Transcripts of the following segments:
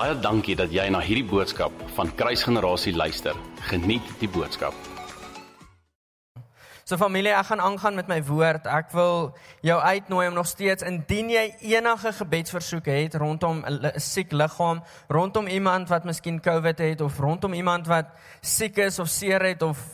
Baie dankie dat jy na hierdie boodskap van Kruisgenerasie luister. Geniet die boodskap. So familie, ek gaan aangaan met my woord. Ek wil jou uitnooi om nog steeds indien jy enige gebedsversoeke het rondom 'n siek liggaam, rondom iemand wat miskien COVID het of rondom iemand wat siek is of seer het of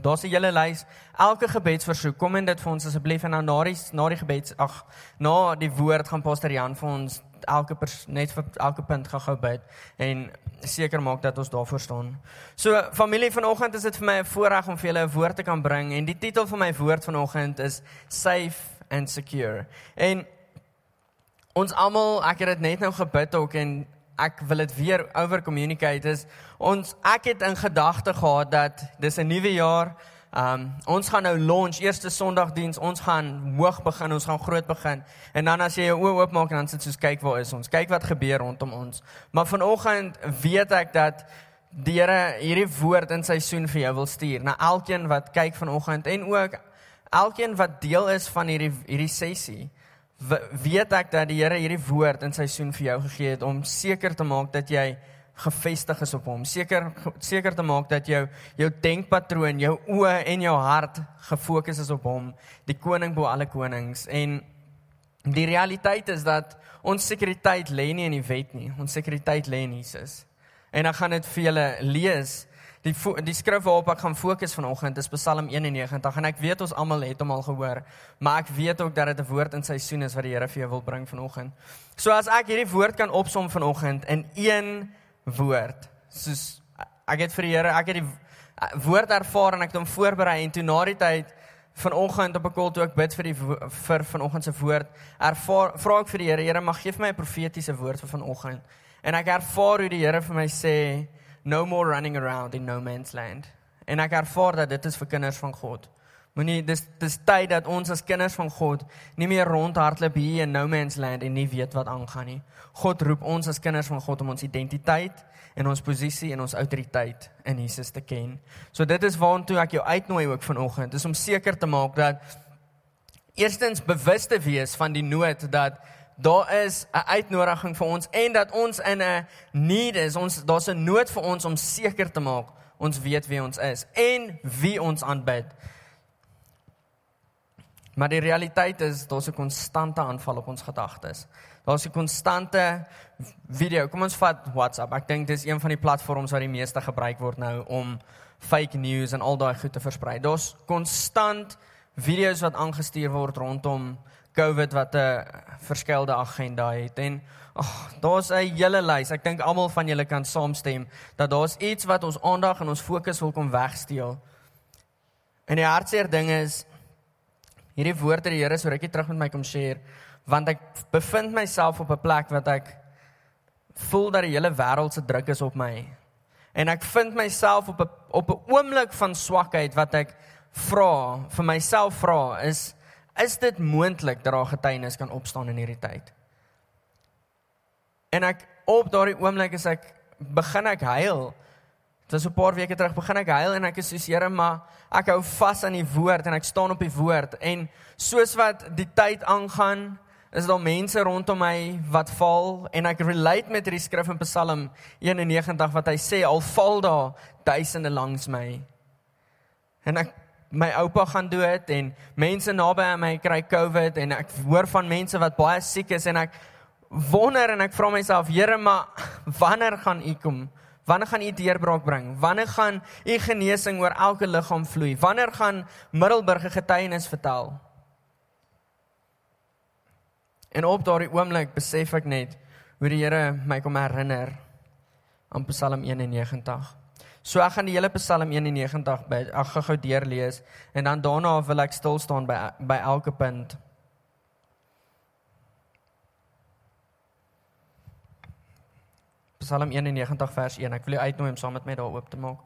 daar's 'n hele lys. Elke gebedsversoek, kom en dit vir ons asseblief en nou na die na die gebeds, ag, na die woord gaan Pastor Jan vir ons elke pers, net vir elke punt gou-gou bid en seker maak dat ons daarvoor staan. So familie vanoggend is dit vir my 'n voorreg om vir julle 'n woord te kan bring en die titel van my woord vanoggend is safe and secure. En ons almal, ek het dit net nou gebid ook en ek wil dit weer over communicate is ons ek het in gedagte gehad dat dis 'n nuwe jaar Um ons gaan nou launch eerste Sondagdiens. Ons gaan hoog begin, ons gaan groot begin. En dan as jy jou oë oopmaak en dan sit soos kyk waar is ons? Kyk wat gebeur rondom ons. Maar vanoggend weet ek dat die Here hierdie woord in seisoen vir jou wil stuur. Na elkeen wat kyk vanoggend en ook elkeen wat deel is van hierdie hierdie sessie. Weet ek dat die Here hierdie woord in seisoen vir jou gegee het om seker te maak dat jy gefestig is op hom. Seker seker te maak dat jou jou denkpatroon, jou oë en jou hart gefokus is op hom, die koning bo alle konings. En die realiteit is dat ons sekuriteit lê nie in die wet nie. Ons sekuriteit lê in Jesus. En ek gaan dit vir julle lees. Die die skrif waarop ek gaan fokus vanoggend is Psalm 91 en ek weet ons almal het hom al gehoor, maar ek weet ook dat dit 'n woord in seisoen is wat die Here vir jou wil bring vanoggend. So as ek hierdie woord kan opsom vanoggend in een woord. Soos ek het vir die Here, ek het die woord ervaar en ek het hom voorberei en toe na die tyd vanoggend op 'n kol toe ek bid vir die vir vanoggend se woord, ervaar vra ek vir die Here, Here mag gee vir my 'n profetiese woord vir vanoggend. En ek ervaar hoe die Here vir my sê no more running around in no man's land. En ek ervaar dat dit is vir kinders van God. Moenie dis dis tyd dat ons as kinders van God nie meer rondhardloop hier in no man's land en nie weet wat aangaan nie. God roep ons as kinders van God om ons identiteit en ons posisie en ons autoriteit in Jesus te ken. So dit is waartoe ek jou uitnooi ook vanoggend, is om seker te maak dat eerstens bewus te wees van die nood dat daar is 'n uitnodiging vir ons en dat ons in 'n need is. Ons daar's 'n nood vir ons om seker te maak ons weet wie ons is en wie ons aanbid. Maar die realiteit is daar's 'n konstante aanval op ons gedagtes. Daar's 'n konstante video. Kom ons vat WhatsApp. Ek dink dis een van die platforms wat die meeste gebruik word nou om fake news en al daai goed te versprei. Daar's konstant video's wat aangestuur word rondom COVID wat 'n verskeelde agenda het en ag, oh, daar's 'n hele lys. Ek dink almal van julle kan saamstem dat daar's iets wat ons aandag en ons fokus wil kom wegsteel. En die hartseer ding is hierdie woorde die Here so rukkie terug met my kom share want ek bevind myself op 'n plek wat ek voel dat die hele wêreld se druk is op my. En ek vind myself op 'n op 'n oomblik van swakheid wat ek vra vir myself vra is is dit moontlik dat daar getuienis kan opstaan in hierdie tyd? En ek op daardie oomblik is ek begin ek huil. Dit was 'n paar weke terug begin ek huil en ek is soos Here maar ek hou vas aan die woord en ek staan op die woord en soos wat die tyd aangaan is daar mense rondom my wat val en ek relate met hierdie skrif in Psalm 91 wat hy sê al val daar duisende langs my. En ek my oupa gaan dood en mense naby aan my kry COVID en ek hoor van mense wat baie siek is en ek wonder en ek vra myself Here maar wanneer gaan u kom? Wanneer gaan u deurbraak bring? Wanneer gaan u genesing oor elke liggaam vloei? Wanneer gaan Middelburg 'n getuienis vertel? En op daardie oomblik besef ek net hoe die Here my kom herinner aan Psalm 91. So ek gaan die hele Psalm 91 by ag gou deurlees en dan daarna wil ek stil staan by by elke punt. Psalm 91 vers 1. Ek wil jou uitnooi om saam met my daar oop te maak.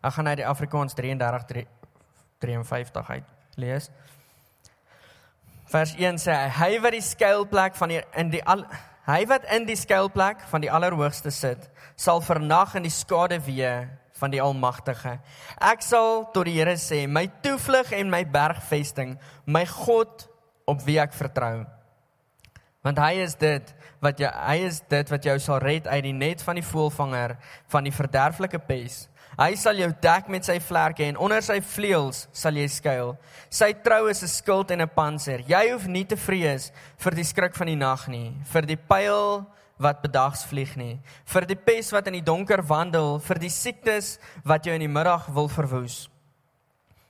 Ek gaan uit die Afrikaans 33 53 uit lees. Vers 1 sê hy, hy wat die skuilplek van die in die al hy wat in die skuilplek van die Allerhoogste sit, sal vernag in die skaduwee van die Almagtige. Ek sal tot die Here sê, my toevlug en my bergvesting, my God op wie ek vertrou. Want hy is dit wat jou hy is dit wat jou sal red uit die net van die voëlvanger van die verderflike pes. Hy sal jou dek met sy vlerke en onder sy vleuels sal jy skuil. Sy trou is 'n skild en 'n panser. Jy hoef nie te vrees vir die skrik van die nag nie, vir die pyl wat bedags vlieg nie, vir die pes wat in die donker wandel, vir die siektes wat jou in die middag wil verwoes.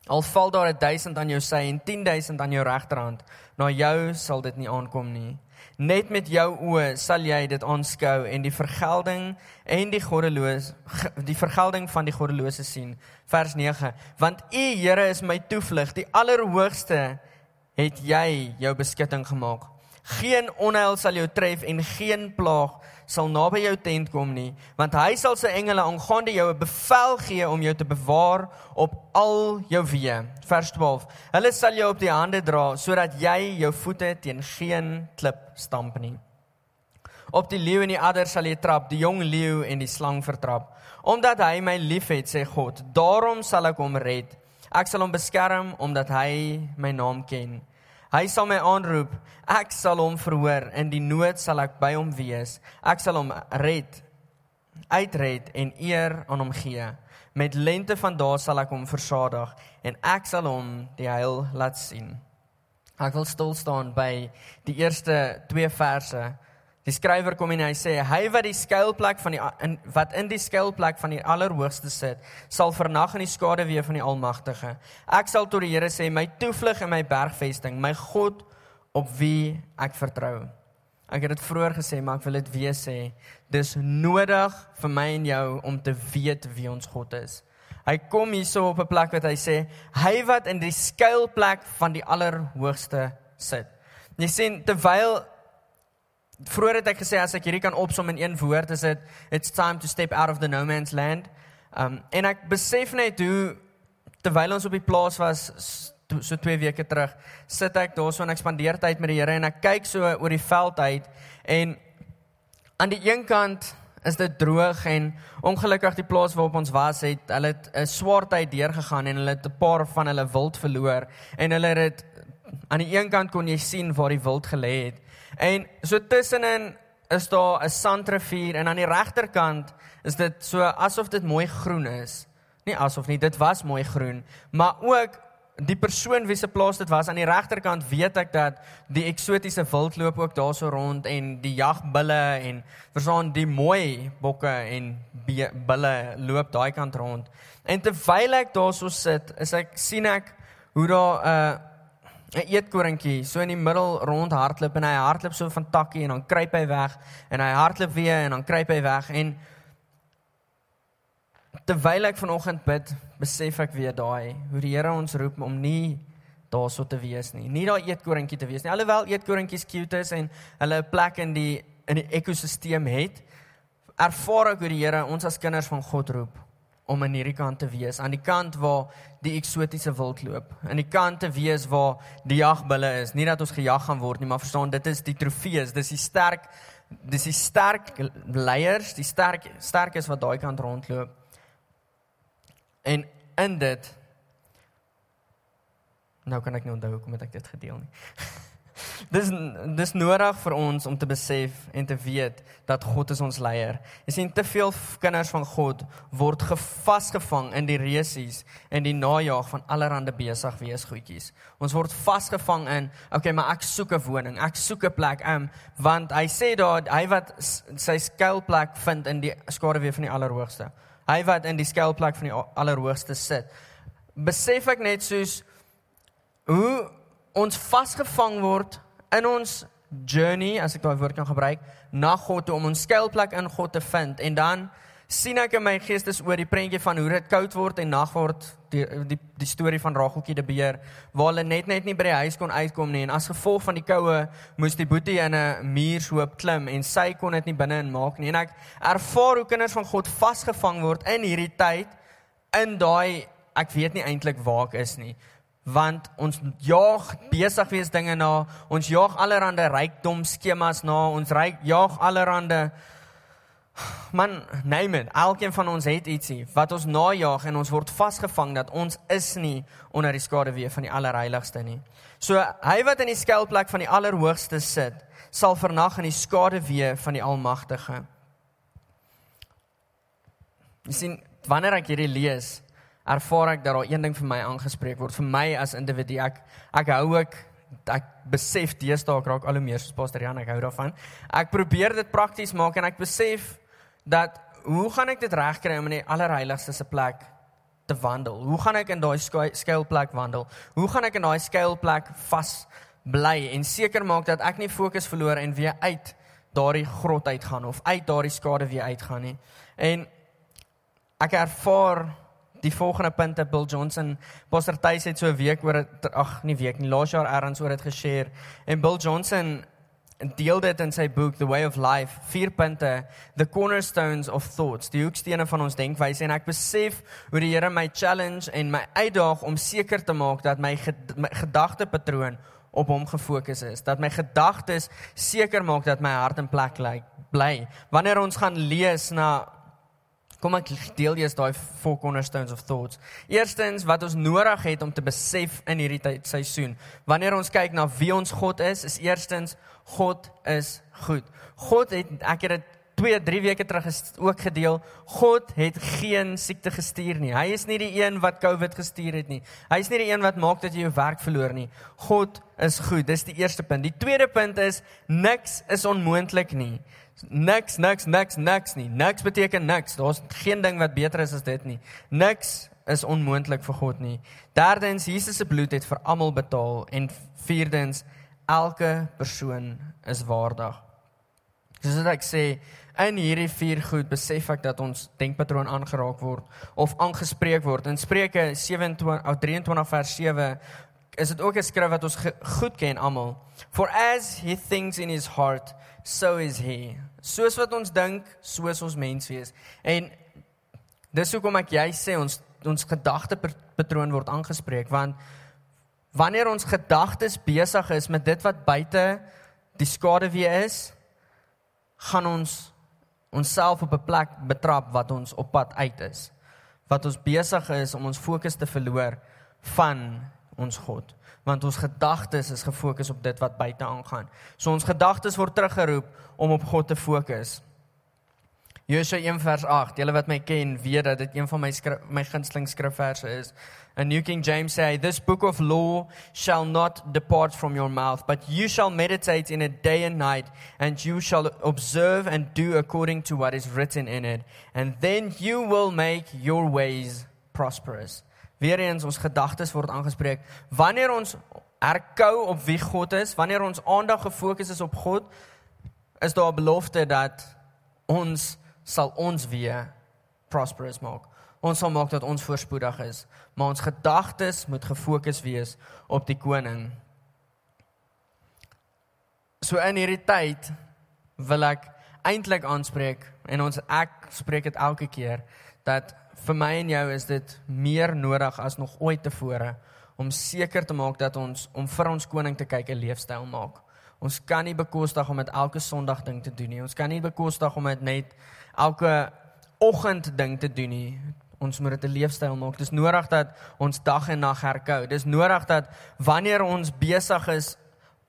Al val daar 1000 aan jou sy en 10000 aan jou regterhand, na jou sal dit nie aankom nie. Net met jou oë sal jy dit aanskou en die vergelding en die goddeloos die vergelding van die goddelose sien. Vers 9. Want U Here is my toevlug, die Allerhoogste het jy jou beskutting gemaak. Geen onheil sal jou tref en geen plaag sal naby jou tent kom nie, want hy sal sy engele aangaande jou 'n bevel gee om jou te bewaar op al jou weë. Vers 12. Hulle sal jou op die hande dra sodat jy jou voete teen geen klip stamp nie. Op die leeu en die adder sal jy trap, die jong leeu en die slang vertrap. Omdat hy my liefhet, sê God, daarom sal ek hom red. Ek sal hom beskerm omdat hy my naam ken. Hy sal my aanroep, ek sal hom verhoor, in die nood sal ek by hom wees. Ek sal hom red, uitred en eer aan hom gee. Met lente van daar sal ek hom versadig en ek sal hom die heil laat sien. Ek wil stil staan by die eerste 2 verse Die skrywer kom en hy sê hy wat die skuilplek van die in, wat in die skuilplek van die Allerhoogste sit, sal vernag in die skaduwee van die Almagtige. Ek sal tot die Here sê, my toevlug en my bergvesting, my God op wie ek vertrou. Ek het dit vroeër gesê, maar ek wil dit weer sê. Dis nodig vir my en jou om te weet wie ons God is. Hy kom hierso op 'n plek wat hy sê, hy wat in die skuilplek van die Allerhoogste sit. Jy sien terwyl Vroeger het ek gesê as ek hierdie kan opsom in een woord is dit it's time to step out of the no man's land. Um en ek besef net hoe terwyl ons op die plaas was so 2 weke terug, sit ek daarso en ek spandeer tyd met die Here en ek kyk so oor die veld uit en aan die een kant is dit droog en ongelukkig die plaas waarop ons was het hulle 'n swaar tyd deurgegaan en hulle het 'n paar van hulle wild verloor en hulle het aan die een kant kon jy sien waar die wild gelê het En so tussenin is daar 'n sandrivier en aan die regterkant is dit so asof dit mooi groen is. Nie asof nie, dit was mooi groen, maar ook die persoon wie se plaas dit was aan die regterkant weet ek dat die eksotiese wild loop ook daarso rond en die jagbulle en verstaan die mooi bokke en bulle loop daai kant rond. En terwyl ek daarso sit, is ek sien ek hoe daar 'n uh, 'n eetkorentjie so in die middel rond hardloop en hy hardloop so van takkie en dan kruip hy weg en hy hardloop weer en dan kruip hy weg en terwyl ek vanoggend bid, besef ek weer daai hoe die Here ons roep om nie daarso te wees nie. Nie daai eetkorentjie te wees nie. Alhoewel eetkorentjies cute is en hulle 'n plek in die in die ekosisteem het, ervaar ek hoe die Here ons as kinders van God roep om aan hierdie kant te wees, aan die kant waar die eksotiese wild loop, aan die kant te wees waar die jagbulle is. Nie dat ons gejag gaan word nie, maar verstaan, dit is die trofees, dis die sterk dis die sterk leiers, die sterk sterkes wat daai kant rondloop. En in dit nou kan ek nie onthou hoekom ek dit gedeel nie. dis dis nodig vir ons om te besef en te weet dat God is ons leier. Jy sien te veel kinders van God word gevasgevang in die resies en die najaag van allerlei besig wees goedjies. Ons word vasgevang in, okay, maar ek soek 'n woning, ek soek 'n plek, um, want hy sê daar hy wat sy skuilplek vind in die skaduwee van die Allerhoogste. Hy wat in die skuilplek van die Allerhoogste sit. Besef ek net soos hoe ons vasgevang word in ons journey, as ek daai woord kan gebruik, na God toe om ons skuilplek in God te vind. En dan sien ek in my geestes oor die prentjie van hoe dit koud word en nag word die die die storie van Rageltjie die beer waar hulle net net nie by die huis kon uitkom nie. En as gevolg van die koue moes die boetie in 'n muurshoop klim en sy kon dit nie binne in maak nie. En ek ervaar hoe kinders van God vasgevang word in hierdie tyd in daai ek weet nie eintlik waar ek is nie want ons jaag besig wees dinge na ons jaag allerhande rykdom skemas na ons ryk jaag allerhande Man, name it. Elkeen van ons het ietsie wat ons najag en ons word vasgevang dat ons is nie onder die skaduwee van die allerheiligste nie. So hy wat in die skuilplek van die allerhoogste sit, sal vernag in die skaduwee van die Almagtige. Jy sien, wanneer ek hierdie lees, ervaar ek dat daar een ding vir my aangespreek word vir my as individu. Ek ek hou ook ek besef deesdae raak al hoe meer soos Pastor Jan, ek hou daarvan. Ek probeer dit prakties maak en ek besef dat hoe gaan ek dit regkry om in die allerheiligste se plek te wandel? Hoe gaan ek in daai skuilplek wandel? Hoe gaan ek in daai skuilplek vas bly en seker maak dat ek nie fokus verloor en weer uit daardie grot uitgaan of uit daardie skade weer uitgaan nie. En ek ervaar die volgende punte Bill Johnson Pastor Thys het so 'n week oor ag nie week nie laas jaar erns oor dit geshare. En Bill Johnson deel dit in sy boek The Way of Life vier punte the cornerstones of thoughts die hoekstene van ons denkwyse. En ek besef hoe die Here my challenge en my uitdaag om seker te maak dat my, ged my gedagtepatroon op hom gefokus is. Dat my gedagtes seker maak dat my hart in plek lê bly. Wanneer ons gaan lees na Kom ek deel eers daai four cornerstones of thoughts. Eerstens wat ons nodig het om te besef in hierdie tyd seisoen. Wanneer ons kyk na wie ons God is, is eerstens God is goed. God het ek het dit 2, 3 weke terug ook gedeel. God het geen siekte gestuur nie. Hy is nie die een wat COVID gestuur het nie. Hy is nie die een wat maak dat jy jou werk verloor nie. God is goed. Dis die eerste punt. Die tweede punt is niks is onmoontlik nie. Niks, niks, niks, niks nie. Niks beteken niks. Daar's geen ding wat beter is as dit nie. Niks is onmoontlik vir God nie. Derdens, Jesus se bloed het vir almal betaal en vierdens, elke persoon is waardig. Soos ek sê, in hierdie vier goed besef ek dat ons denkpatroon aangeraak word of aangespreek word. In Spreuke 27 of 23 vers 7 is dit ook 'n skrif wat ons goed ken almal. For as he thinks in his heart, so is he. Soos wat ons dink, soos ons mens wees. En dis hoekom ek jy sê ons ons gedagtepatroon word aangespreek want wanneer ons gedagtes besig is met dit wat buite die skaduwee is, gaan ons onsself op 'n plek betrap wat ons op pad uit is. Wat ons besig is om ons fokus te verloor van ons God want ons gedagtes is gefokus op dit wat buite aangaan. So ons gedagtes word teruggeroep om op God te fokus. Josua 1 vers 8. Julle wat my ken, weet dat dit een van my skrif, my gunsteling skrifverse is. In New King James sê, "This book of law shall not depart from your mouth, but you shall meditate in it day and night, and you shall observe and do according to what is written in it, and then you will make your ways prosperous." Weereens ons gedagtes word aangespreek. Wanneer ons herkou op wie God is, wanneer ons aandag gefokus is op God, is daar 'n belofte dat ons sal ons weer prosperous maak. Ons sal maak dat ons voorspoedig is, maar ons gedagtes moet gefokus wees op die koning. So in hierdie tyd wil ek eintlik aanspreek en ons ek spreek dit elke keer dat vir my en jou is dit meer nodig as nog ooit tevore om seker te maak dat ons om vir ons koning te kyk 'n leefstyl maak. Ons kan nie bekostig om dit elke Sondag ding te doen nie. Ons kan nie bekostig om dit net elke oggend ding te doen nie. Ons moet dit 'n leefstyl maak. Dis nodig dat ons dag en nag herkou. Dis nodig dat wanneer ons besig is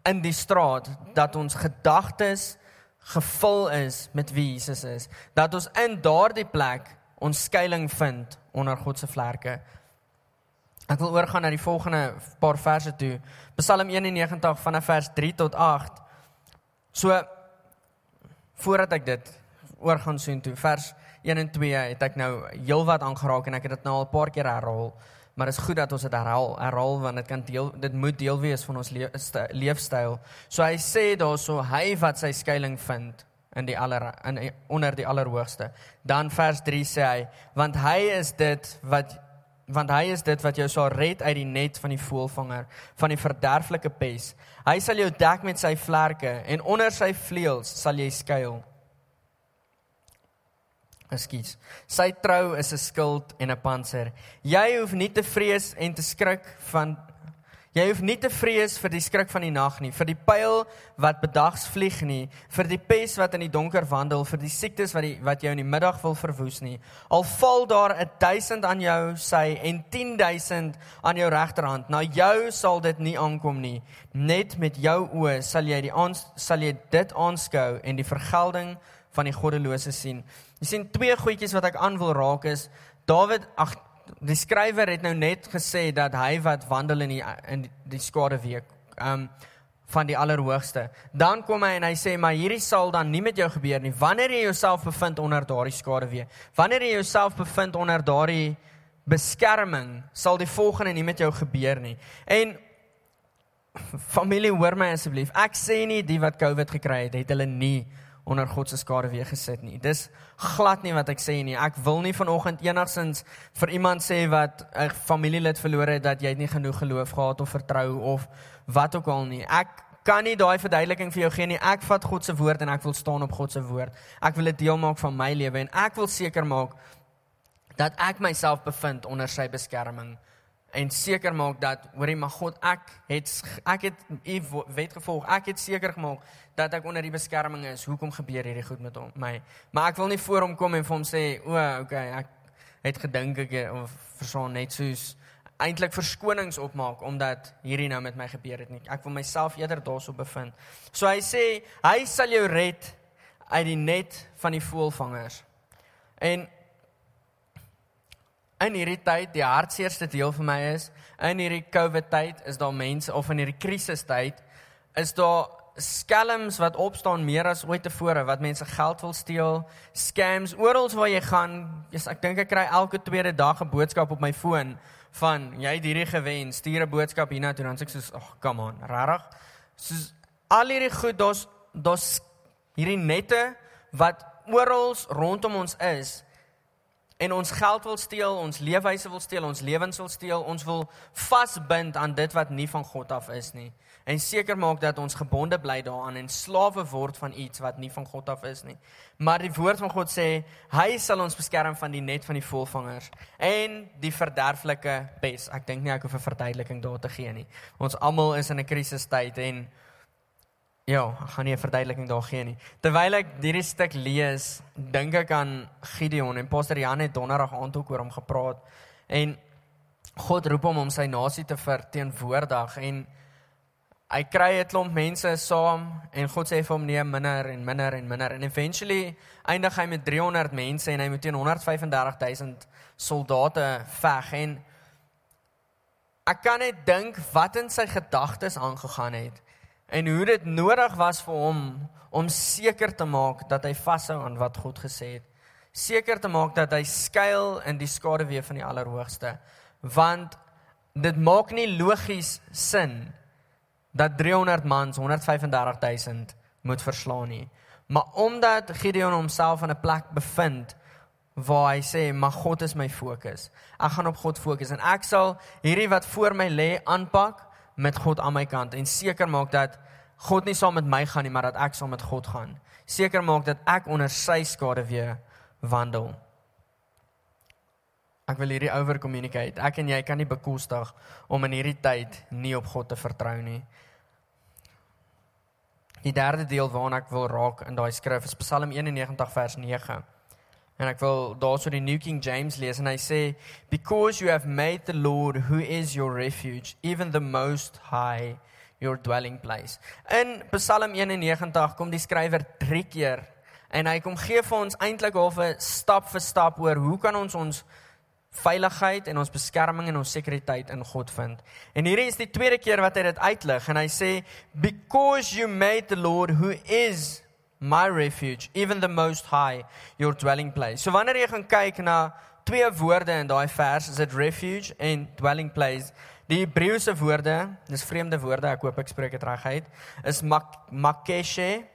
in die straat, dat ons gedagtes gevul is met wie Jesus is. Dat ons in daardie plek ons skuilings vind onder God se vlerke. Ek wil oorgaan na die volgende paar verse toe. Psalm 91 vanaf vers 3 tot 8. So voordat ek dit oorgaan sien toe vers 1 en 2 het ek nou heelwat aangeraak en ek het dit nou al 'n paar keer herhaal. Maar dit is goed dat ons dit herhaal, herhaal want dit kan deel dit moet deel wees van ons leefstyl. So hy sê daarso hy wat sy skuilings vind in die aller in onder die allerhoogste. Dan vers 3 sê hy, want hy is dit wat want hy is dit wat jou sal red uit die net van die voëlvanger, van die verderflike pes. Hy sal jou dek met sy vlerke en onder sy vleuels sal jy skuil. Ekskuus. Sy trou is 'n skild en 'n panser. Jy hoef nie te vrees en te skrik van Jy hoef nie te vrees vir die skrik van die nag nie, vir die pyl wat bedags vlieg nie, vir die pes wat in die donker wandel, vir die siektes wat die wat jou in die middag wil verwoes nie. Al val daar 'n 1000 aan jou sy en 10000 aan jou regterhand, na jou sal dit nie aankom nie. Net met jou oë sal jy die aans, sal jy dit aanskou en die vergelding van die goddelose sien. Jy sien twee goedjies wat ek aan wil raak is Dawid ag die skrywer het nou net gesê dat hy wat wandel in die in die skade week um van die allerhoogste. Dan kom hy en hy sê maar hierdie sal dan nie met jou gebeur nie wanneer jy jouself bevind onder daardie skade week. Wanneer jy jouself bevind onder daardie beskerming, sal die volgende nie met jou gebeur nie. En familie, hoor my asseblief. Ek sê nie die wat COVID gekry het, het hulle nie onder God se skare weer gesit nie. Dis glad nie wat ek sê nie. Ek wil nie vanoggend enigsins vir iemand sê wat 'n familielid verloor het dat jy nie genoeg geloof gehad of vertrou of wat ook al nie. Ek kan nie daai verduideliking vir jou gee nie. Ek vat God se woord en ek wil staan op God se woord. Ek wil dit deel maak van my lewe en ek wil seker maak dat ek myself bevind onder sy beskerming en seker maak dat hoorie maar God ek het ek het u wet gevolg. Ek het seker gemaak dat ek onder die beskerming is. Hoekom gebeur hierdie goed met hom my? Maar ek wil nie voor hom kom en vir hom sê o okay ek het gedink ek of verstaan net soos eintlik verskonings opmaak omdat hierdie nou met my gebeur het nie. Ek wil myself eerder daarso bevind. So hy sê hy sal jou red uit die net van die voëlvangers. En in hierdie tyd die hartseerste deel vir my is in hierdie COVID tyd is daar mense of in hierdie krisis tyd is daar skelms wat opstaan meer as ooit tevore wat mense geld wil steel scams oral waar jy gaan yes, ek dink ek kry elke tweede dag 'n boodskap op my foon van jy het hierdie gewen stuur 'n boodskap hiernatoe dan sê ek soos ag oh, come on rarig. Soos al hierdie goed daar's daar's hierdie nette wat oral rondom ons is en ons geld wil steel, ons leefwyse wil steel, ons lewens wil steel, ons wil vasbind aan dit wat nie van God af is nie. En seker maak dat ons gebonde bly daaraan en slawe word van iets wat nie van God af is nie. Maar die woord van God sê, hy sal ons beskerm van die net van die volvangers en die verderflike pes. Ek dink nie ek hoef 'n verduideliking daar te gee nie. Ons almal is in 'n krisistyd en Ja, ek gaan nie 'n verduideliking daar gee nie. Terwyl ek hierdie stuk lees, dink ek aan Gideon en Pastor Jan het donderdag aand ook oor hom gepraat en God roep hom om sy nasie te verteenwoordig en hy kry 'n klomp mense saam en God sê vir hom nee minder en minder en minder en eventually eindig hy met 300 mense en hy moet teen 135000 soldate veg en ek kan net dink wat in sy gedagtes aangegaan het en hoe dit nodig was vir hom om seker te maak dat hy vashou aan wat God gesê het. Seker te maak dat hy skuil in die skaduwee van die Allerhoogste. Want dit maak nie logies sin dat 300 mans 135000 moet verslaan nie. Maar omdat Gideon homself in 'n plek bevind waar hy sê, "Maar God is my fokus. Ek gaan op God fokus en ek sal hierdie wat voor my lê aanpak met God aan my kant en seker maak dat God nie saam met my gaan nie, maar dat ek saam met God gaan. Seker maak dat ek onder sy skade weer wandel. Ek wil hierdie over communicate. Ek en jy kan nie bekostig om in hierdie tyd nie op God te vertrou nie. Die derde deel waarna ek wil raak in daai skrif is Psalm 91 vers 9. En ek wil daarso die New King James lees en hy sê because you have made the Lord who is your refuge even the most high your dwelling place. In Psalm 91 kom die skrywer 3 keer en hy kom gee vir ons eintlik half 'n stap vir stap oor hoe kan ons ons veiligheid en ons beskerming en ons sekuriteit in God vind. En hierdie is die tweede keer wat hy dit uitlig en hy sê because you made the Lord who is my refuge, even the most high, your dwelling place. So wanneer jy gaan kyk na twee woorde in daai vers, is dit refuge en dwelling place. Die Hebreëse woorde, dis vreemde woorde, ek hoop ek spreek dit reg uit, is mak makeshe.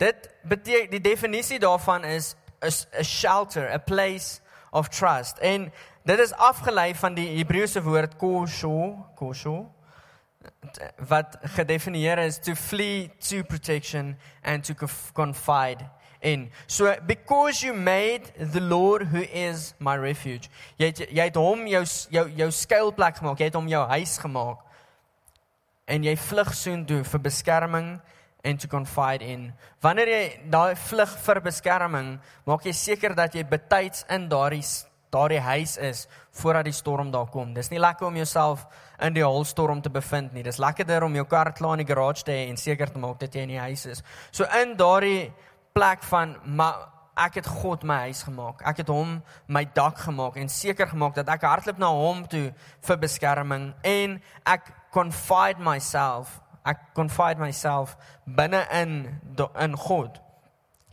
Dit beteken die definisie daarvan is 'n shelter, a place of trust. En dit is afgelei van die Hebreëse woord kosho, kosho wat gedefinieer is to flee to protection and to confide in. So because you made the Lord who is my refuge. Jy het, jy het hom jou jou jou skuilplek gemaak. Jy het hom jou huis gemaak. en jy vlug soontoe vir beskerming en to confide in. Wanneer jy daai vlug vir beskerming, maak jy seker dat jy betyds in daardie daardie huis is voordat die storm daar kom. Dis nie lekker om jouself in die holstorm te bevind nie. Dis lekkerder om jou kar klaar in die garage te hê en seker te maak dat jy in die huis is. So in daardie plek van maar ek het God my huis gemaak. Ek het hom my dak gemaak en seker gemaak dat ek hardloop na hom toe vir beskerming en ek confide myself ek confide myself binne in in God.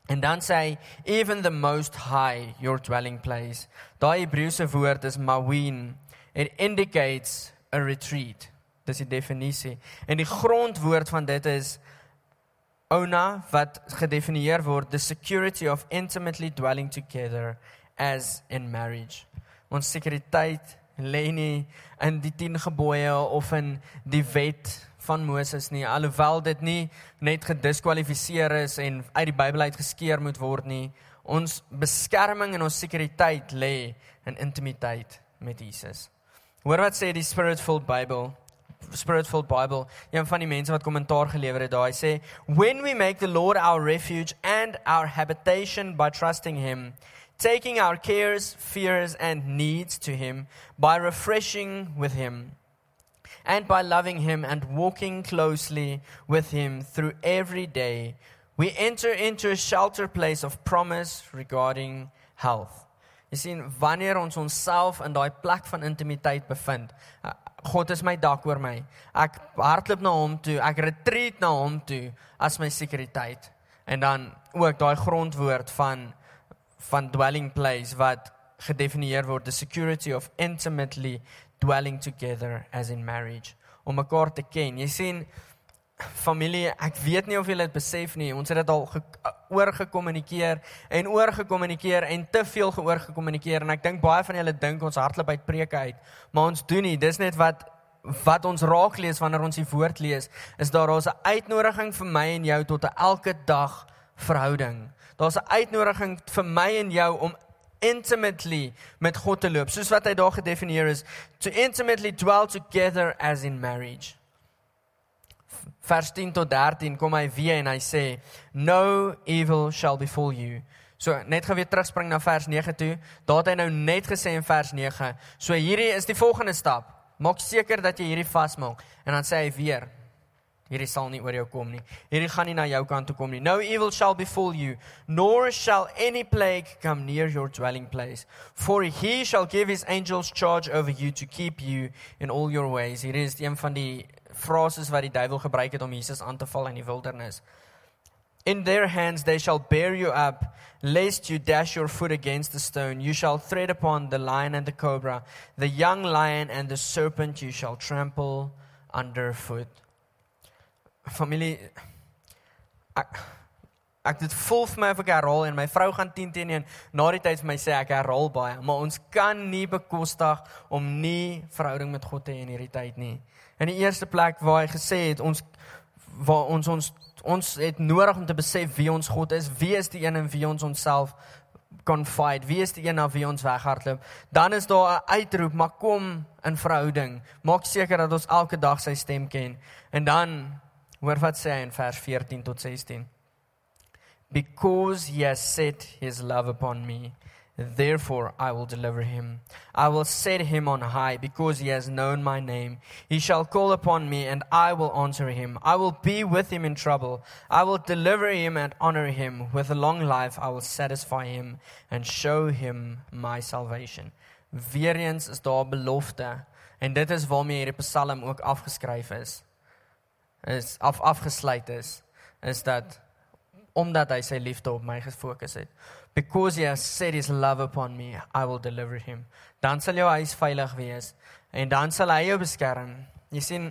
En dan sê hy even the most high your dwelling place. Daai Hebreëse woord is mawin. It indicates a retreat. Dis die definisie. En die grondwoord van dit is ona wat gedefinieer word the security of intimately dwelling together as in marriage. Ons sekuriteit lê nie in die 10 gebooie of in die wet van Moses nie. Alhoewel dit nie net gediskwalifiseer is en uit die Bybel uit geskeur moet word nie ons beskerming en ons sekuriteit lê in intimiteit met Jesus. Hoor wat sê die spiritful bible spiritful bible een van die mense wat kommentaar gelewer het daai sê when we make the lord our refuge and our habitation by trusting him taking our cares fears and needs to him by refreshing with him and by loving Him and walking closely with Him through every day, we enter into a shelter place of promise regarding health. Jy sien wanneer ons onsself in daai plek van intimiteit bevind, uh, God is my dak oor my. Ek hardloop na hom toe, ek retreat na hom toe as my sekuriteit. En dan ook daai grondwoord van van dwelling place wat gedefinieer word the security of intimately dwelling together as in marriage om mekaar te ken. Jy sien familie, ek weet nie of julle dit besef nie. Ons het dit al oor gekommunikeer en oor gekommunikeer en te veel geoor gekommunikeer en ek dink baie van julle dink ons hardloop uit preke uit, maar ons doen nie. Dis net wat wat ons raak lees wanneer ons die woord lees, is daar daar's 'n uitnodiging vir my en jou tot 'n elke dag verhouding. Daar's 'n uitnodiging vir my en jou om intimately met God te loop. Soos wat hy daar gedefinieer is, to intimately dwell together as in marriage. Vers 10 tot 13 kom hy weer en hy sê, no evil shall befall you. So net gou weer terugspring na vers 9 toe. Daar het hy nou net gesê in vers 9. So hierdie is die volgende stap. Maak seker dat jy hierdie vasmaak. En dan sê hy weer, Hierdie sal nie oor jou kom nie. Hierdie gaan nie na jou kant toe kom nie. No evil shall befall you, nor shall any plague come near your dwelling place. For he shall give his angels charge over you to keep you in all your ways. Hier is een van die frases wat die duiwel gebruik het om Jesus aan te val in die wildernis. In their hands they shall bear you up, lest you dash your foot against the stone. You shall tread upon the lion and the cobra, the young lion and the serpent you shall trample underfoot familie ek ek dit voel vir my of ek herhaal en my vrou gaan 10 teenoor 1 na die tyd vir my sê ek herhaal baie maar ons kan nie bekostig om nie verhouding met God te hê in hierdie tyd nie. In die eerste plek waar hy gesê het ons waar ons ons ons het nodig om te besef wie ons God is wie is die een in wie ons onsself confide wie is die een na wie ons weghardloop. Dan is daar 'n uitroep maar kom in verhouding. Maak seker dat ons elke dag sy stem ken. En dan Hoor wat sê hy in vers 14 tot 16. Because he has set his love upon me, therefore I will deliver him. I will set him on high because he has known my name. He shall call upon me and I will answer him. I will be with him in trouble. I will deliver him and honor him. With a long life I will satisfy him and show him my salvation. Weereens is daar belofte en dit is waarmee hierdie Psalm ook afgeskryf is is af afgesluit is is dat omdat hy sy liefde op my gefokus het because he has set his love upon me i will deliver him. Dan sal jou huis veilig wees en dan sal hy jou beskerm. Jy sien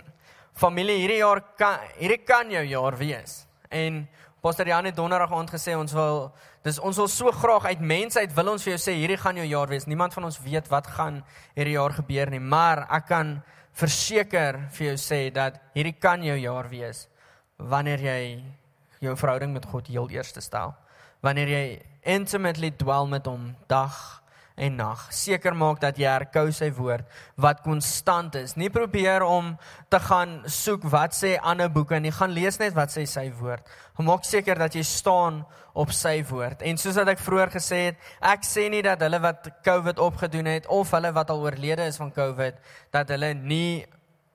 familie hierdie jaar kan hierdie kan jou jaar wees. En pastor Jan het donderdag aand gesê ons wil dis ons wil so graag uit mensheid wil ons vir jou sê hierdie gaan jou jaar wees. Niemand van ons weet wat gaan hierdie jaar gebeur nie maar ek kan verseker vir jou sê dat hierdie kan jou jaar wees wanneer jy jou verhouding met God heel eerste stel. Wanneer jy intimately dwell met hom dag en nag. Seker maak dat jy herkou sy woord wat konstant is. Nie probeer om te gaan soek wat sê ander boeke nie. Gaan lees net wat sê sy woord. Maak seker dat jy staan op sy woord. En soos wat ek vroeër gesê het, ek sê nie dat hulle wat COVID opgedoen het of hulle wat al oorlede is van COVID, dat hulle nie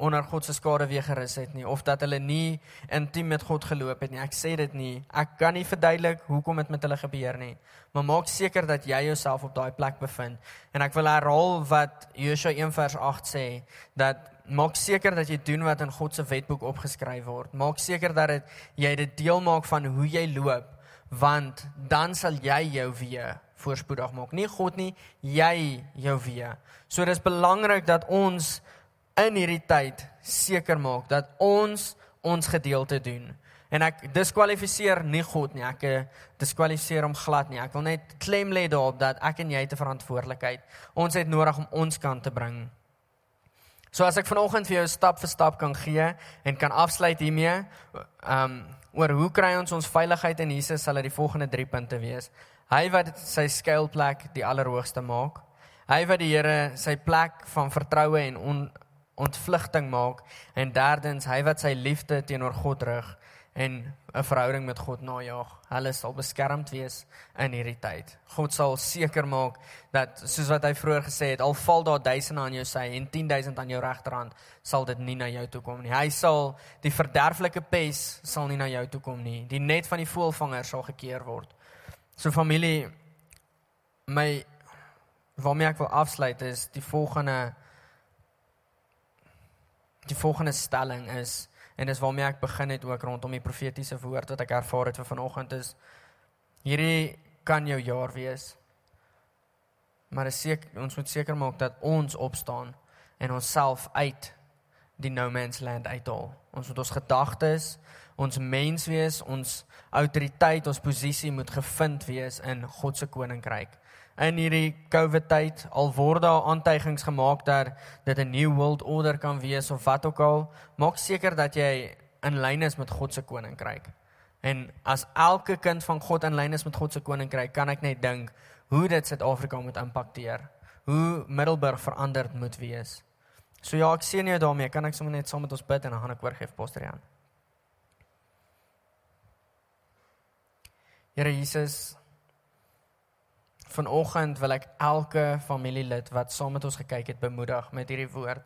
onder God se skare weer gerus het nie of dat hulle nie intiem met God geloop het nie. Ek sê dit nie. Ek kan nie verduidelik hoekom dit met hulle gebeur nie. Maar maak seker dat jy jouself op daai plek bevind. En ek wil herhaal wat Josua 1 vers 8 sê dat maak seker dat jy doen wat in God se wetboek opgeskryf word. Maak seker dat dit jy dit deel maak van hoe jy loop want dan sal jy jou weer voorspoedig maak. Nie God nie, jy jou weer. So dis belangrik dat ons in hierdie tyd seker maak dat ons ons gedeelte doen. En ek diskwalifiseer nie God nie. Ek eh, diskwalifiseer hom glad nie. Ek wil net klem lê daarop dat ek en jy te verantwoordelikheid. Ons het nodig om ons kant te bring. So as ek vanoggend vir jou stap vir stap kan gee en kan afsluit hiermee, ehm um, oor hoe kry ons ons veiligheid in Jesus sal dit die volgende 3 punte wees. Hy wat sy skuilplek die allerhoogste maak. Hy wat die Here sy plek van vertroue en on, ontvlugting maak en derdens hy wat sy liefde teenoor God rig en 'n verhouding met God najaag. Hulle sal beskermd wees in hierdie tyd. God sal seker maak dat soos wat hy vroeër gesê het, al val daar duisende aan jou sy en 10000 aan jou regterhand, sal dit nie na jou toe kom nie. Hy sal die verderflike pes sal nie na jou toe kom nie. Die net van die voëlvanger sal gekeer word. So familie my waarmee ek wil afsluit is die volgende Die volgende stelling is en dis waarmee ek begin het ook rondom die profetiese woord wat ek ervaar het vir vanoggend is hierdie kan jou jaar wees. Maar seker ons moet seker maak dat ons opstaan en onsself uit die no man's land uithaal. Ons moet ons gedagtes, ons mens wees, ons autoriteit, ons posisie moet gevind wees in God se koninkryk in hierdie COVID tyd al word daar aantuigings gemaak dat dit 'n new world order kan wees of wat ook al, maak seker dat jy in lyn is met God se koninkryk. En as elke kind van God in lyn is met God se koninkryk, kan ek net dink hoe dit Suid-Afrika moet impakteer. Hoe Middelburg veranderd moet wees. So ja, ek sien jou daarmee. Kan ek sommer net saam met ons bid en dan gaan ek oorgee vir Pastor Jan. Here Jesus, Vanoggend wil ek elke familielid wat saam met ons gekyk het bemoedig met hierdie woord.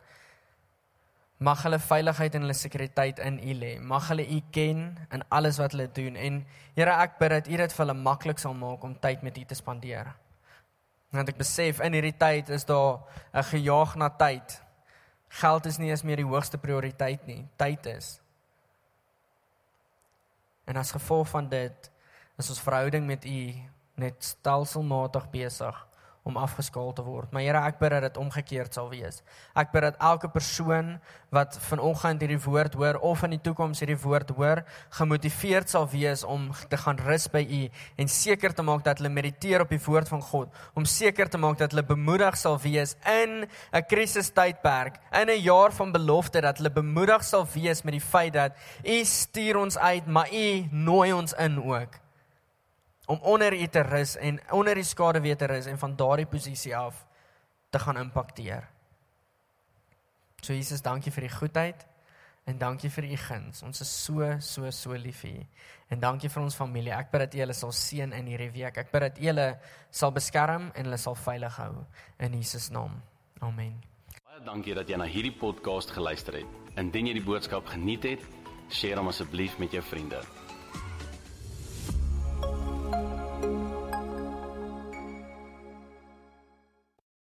Mag hulle veiligheid en hulle sekuriteit in U lê. Mag hulle U ken in alles wat hulle doen en Here ek bid dat U dit vir hulle maklik sal maak om tyd met U te spandeer. Want ek besef in hierdie tyd is daar 'n gejaag na tyd. Geld is nie eens meer die hoogste prioriteit nie. Tyd is. En as gevolg van dit is ons verhouding met U net stelselmatig besig om afgeskaal te word. Maar Here, ek bid dat dit omgekeerd sal wees. Ek bid dat elke persoon wat vanoggend hierdie woord hoor of in die toekoms hierdie woord hoor, gemotiveerd sal wees om te gaan rus by U en seker te maak dat hulle mediteer op die woord van God, om seker te maak dat hulle bemoedig sal wees in 'n krisistydperk, in 'n jaar van belofte dat hulle bemoedig sal wees met die feit dat U stuur ons uit, maar U nooi ons in ook om onder u te rus en onder die skade weer te rus en van daardie posisie af te gaan impakteer. So Jesus, dankie vir die goedheid en dankie vir u guns. Ons is so so so lief vir u. En dankie vir ons familie. Ek bid dat u hulle sal seën in hierdie week. Ek bid dat u hulle sal beskerm en hulle sal veilig hou in Jesus naam. Amen. Baie dankie dat jy na hierdie podcast geluister het. Indien jy die boodskap geniet het, deel hom asseblief met jou vriende.